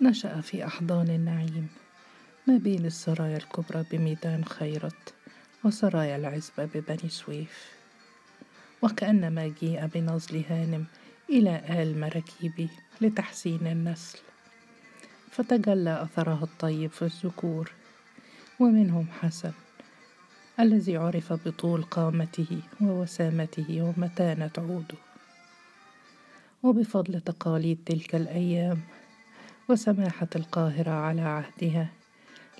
نشأ في أحضان النعيم ما بين السرايا الكبرى بميدان خيرت وسرايا العزبة ببني سويف. وكأنما جيء بنزل هانم إلى آل مراكيبي لتحسين النسل. فتجلى أثرها الطيب في الذكور ومنهم حسن الذي عرف بطول قامته ووسامته ومتانة عوده وبفضل تقاليد تلك الأيام وسماحة القاهرة على عهدها.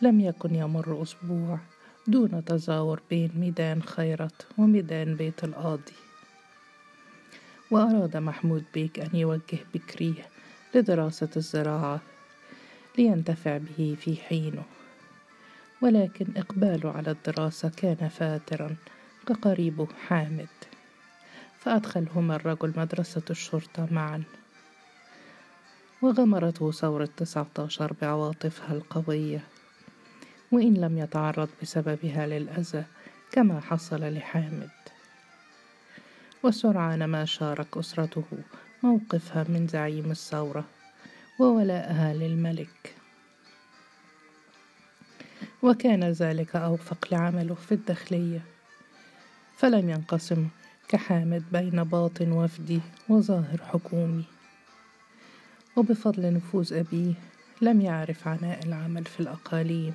لم يكن يمر أسبوع دون تزاور بين ميدان خيرت وميدان بيت القاضي. وأراد محمود بيك أن يوجه بكريه لدراسة الزراعة لينتفع به في حينه. ولكن إقباله على الدراسة كان فاترا كقريبه حامد. فأدخلهما الرجل مدرسة الشرطة معا. وغمرته ثورة تسعة عشر بعواطفها القوية. وإن لم يتعرض بسببها للأذى كما حصل لحامد. وسرعان ما شارك أسرته موقفها من زعيم الثورة وولاءها للملك. وكان ذلك أوفق لعمله في الداخلية. فلم ينقسم كحامد بين باطن وفدي وظاهر حكومي. وبفضل نفوذ أبيه لم يعرف عناء العمل في الأقاليم.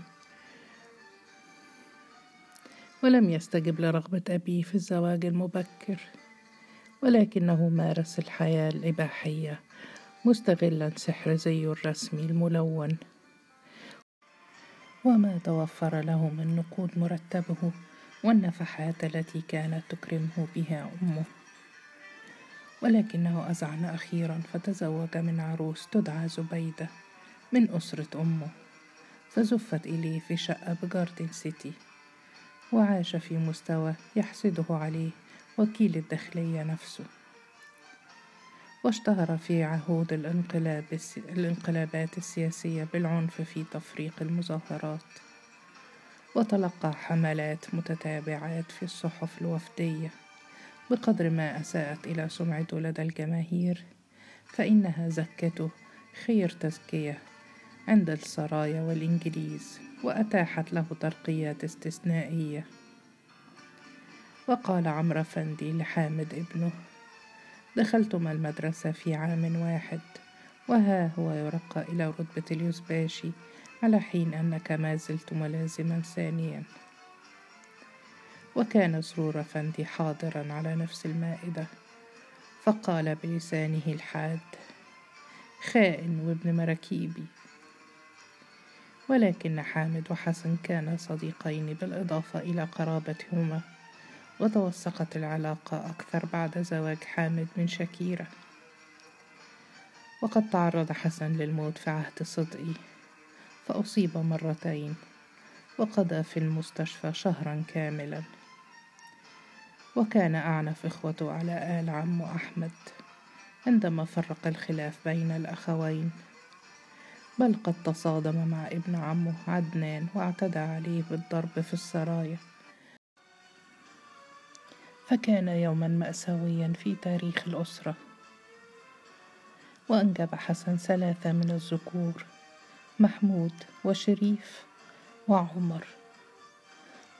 ولم يستجب لرغبة أبيه في الزواج المبكر ولكنه مارس الحياة الإباحية مستغلا سحر زيه الرسمي الملون. وما توفر له من نقود مرتبه والنفحات التي كانت تكرمه بها أمه. ولكنه اذعن أخيرا فتزوج من عروس تدعى زبيده من أسرة أمه. فزفت إليه في شقة بجاردن سيتي وعاش في مستوى يحسده عليه وكيل الداخلية نفسه. واشتهر في عهود الانقلاب الانقلابات السياسية بالعنف في تفريق المظاهرات. وتلقى حملات متتابعات في الصحف الوفدية. بقدر ما أساءت إلى سمعته لدى الجماهير فإنها زكته خير تزكية عند السرايا والإنجليز وأتاحت له ترقيات استثنائية. وقال عمرو أفندي لحامد ابنه دخلتما المدرسة في عام واحد وها هو يرقى إلى رتبة اليوزباشي على حين أنك ما زلت ملازما ثانيا. وكان سرور أفندي حاضرا على نفس المائدة فقال بلسانه الحاد خائن وابن مراكيبي. ولكن حامد وحسن كانا صديقين بالإضافة إلى قرابتهما وتوثقت العلاقة أكثر بعد زواج حامد من شكيرة وقد تعرض حسن للموت في عهد صدقي فأصيب مرتين وقضى في المستشفى شهرا كاملا. وكان أعنف إخوته على آل عمه أحمد عندما فرق الخلاف بين الأخوين. بل قد تصادم مع ابن عمه عدنان واعتدى عليه بالضرب في السرايا. فكان يوما مأساويا في تاريخ الأسرة. وأنجب حسن ثلاثة من الذكور محمود وشريف وعمر.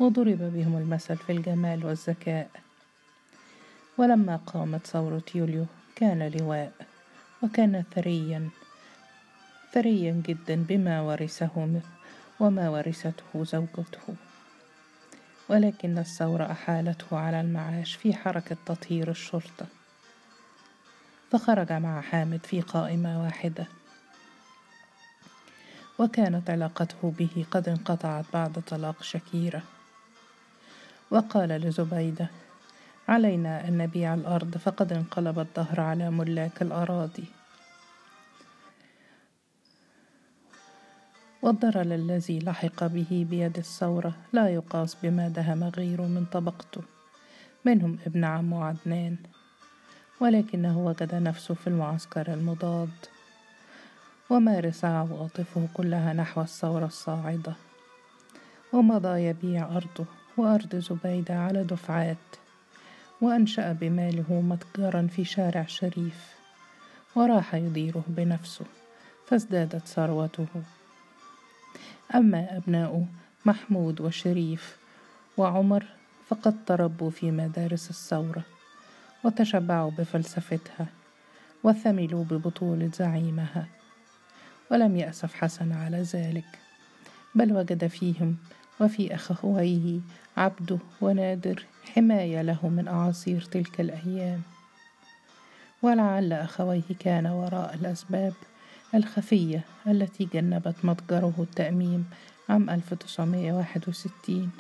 وضرب بهم المثل في الجمال والذكاء. ولما قامت ثورة يوليو كان لواء وكان ثريا ثريا جدا بما ورثه وما ورثته زوجته. ولكن الثورة أحالته على المعاش في حركة تطهير الشرطة. فخرج مع حامد في قائمة واحدة. وكانت علاقته به قد انقطعت بعد طلاق شكيرة. وقال لزبيدة علينا أن نبيع الأرض فقد انقلب الدهر على ملاك الأراضي. والضرر الذي لحق به بيد الثورة لا يقاس بما دهم غيره من طبقته منهم ابن عمه عدنان ولكنه وجد نفسه في المعسكر المضاد ومارس عواطفه كلها نحو الثورة الصاعدة ومضى يبيع أرضه. وأرض زبيدة على دفعات وأنشأ بماله متجرا في شارع شريف وراح يديره بنفسه فازدادت ثروته. أما أبناؤه محمود وشريف وعمر فقد تربوا في مدارس الثورة وتشبعوا بفلسفتها وثملوا ببطولة زعيمها ولم يأسف حسن على ذلك بل وجد فيهم وفي أخويه عبده ونادر حماية له من أعاصير تلك الأيام. ولعل أخويه كان وراء الأسباب الخفية التي جنبت متجره التأميم عام 1961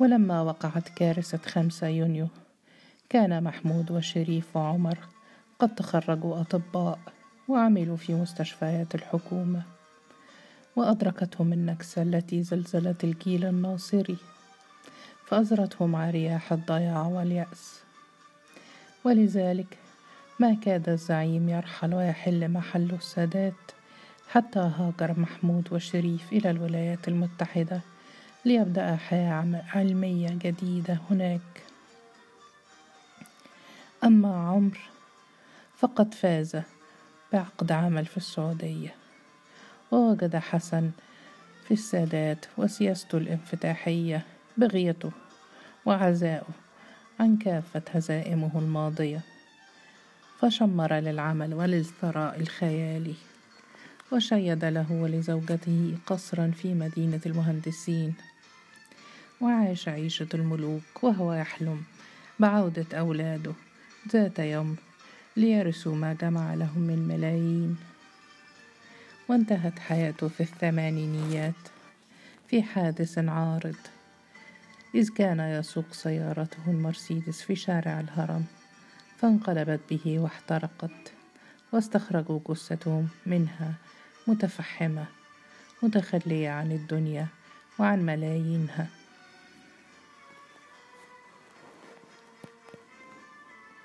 ولما وقعت كارثة خمسة يونيو كان محمود وشريف وعمر قد تخرجوا أطباء وعملوا في مستشفيات الحكومة. وأدركتهم النكسة التي زلزلت الجيل الناصري فأزرتهم رياح الضياع واليأس. ولذلك ما كاد الزعيم يرحل ويحل محله السادات حتى هاجر محمود وشريف إلى الولايات المتحدة ليبدأ حياة علمية جديدة هناك. أما عمر فقد فاز بعقد عمل في السعودية. ووجد حسن في السادات وسياسته الانفتاحية بغيته وعزاؤه عن كافة هزائمه الماضية فشمر للعمل وللثراء الخيالي وشيد له ولزوجته قصرا في مدينة المهندسين وعاش عيشة الملوك وهو يحلم بعودة أولاده ذات يوم ليرثوا ما جمع لهم من ملايين. وانتهت حياته في الثمانينيات. في حادث عارض. إذ كان يسوق سيارته المرسيدس في شارع الهرم. فانقلبت به واحترقت. واستخرجوا جثته منها. متفحمة. متخلية عن الدنيا. وعن ملايينها.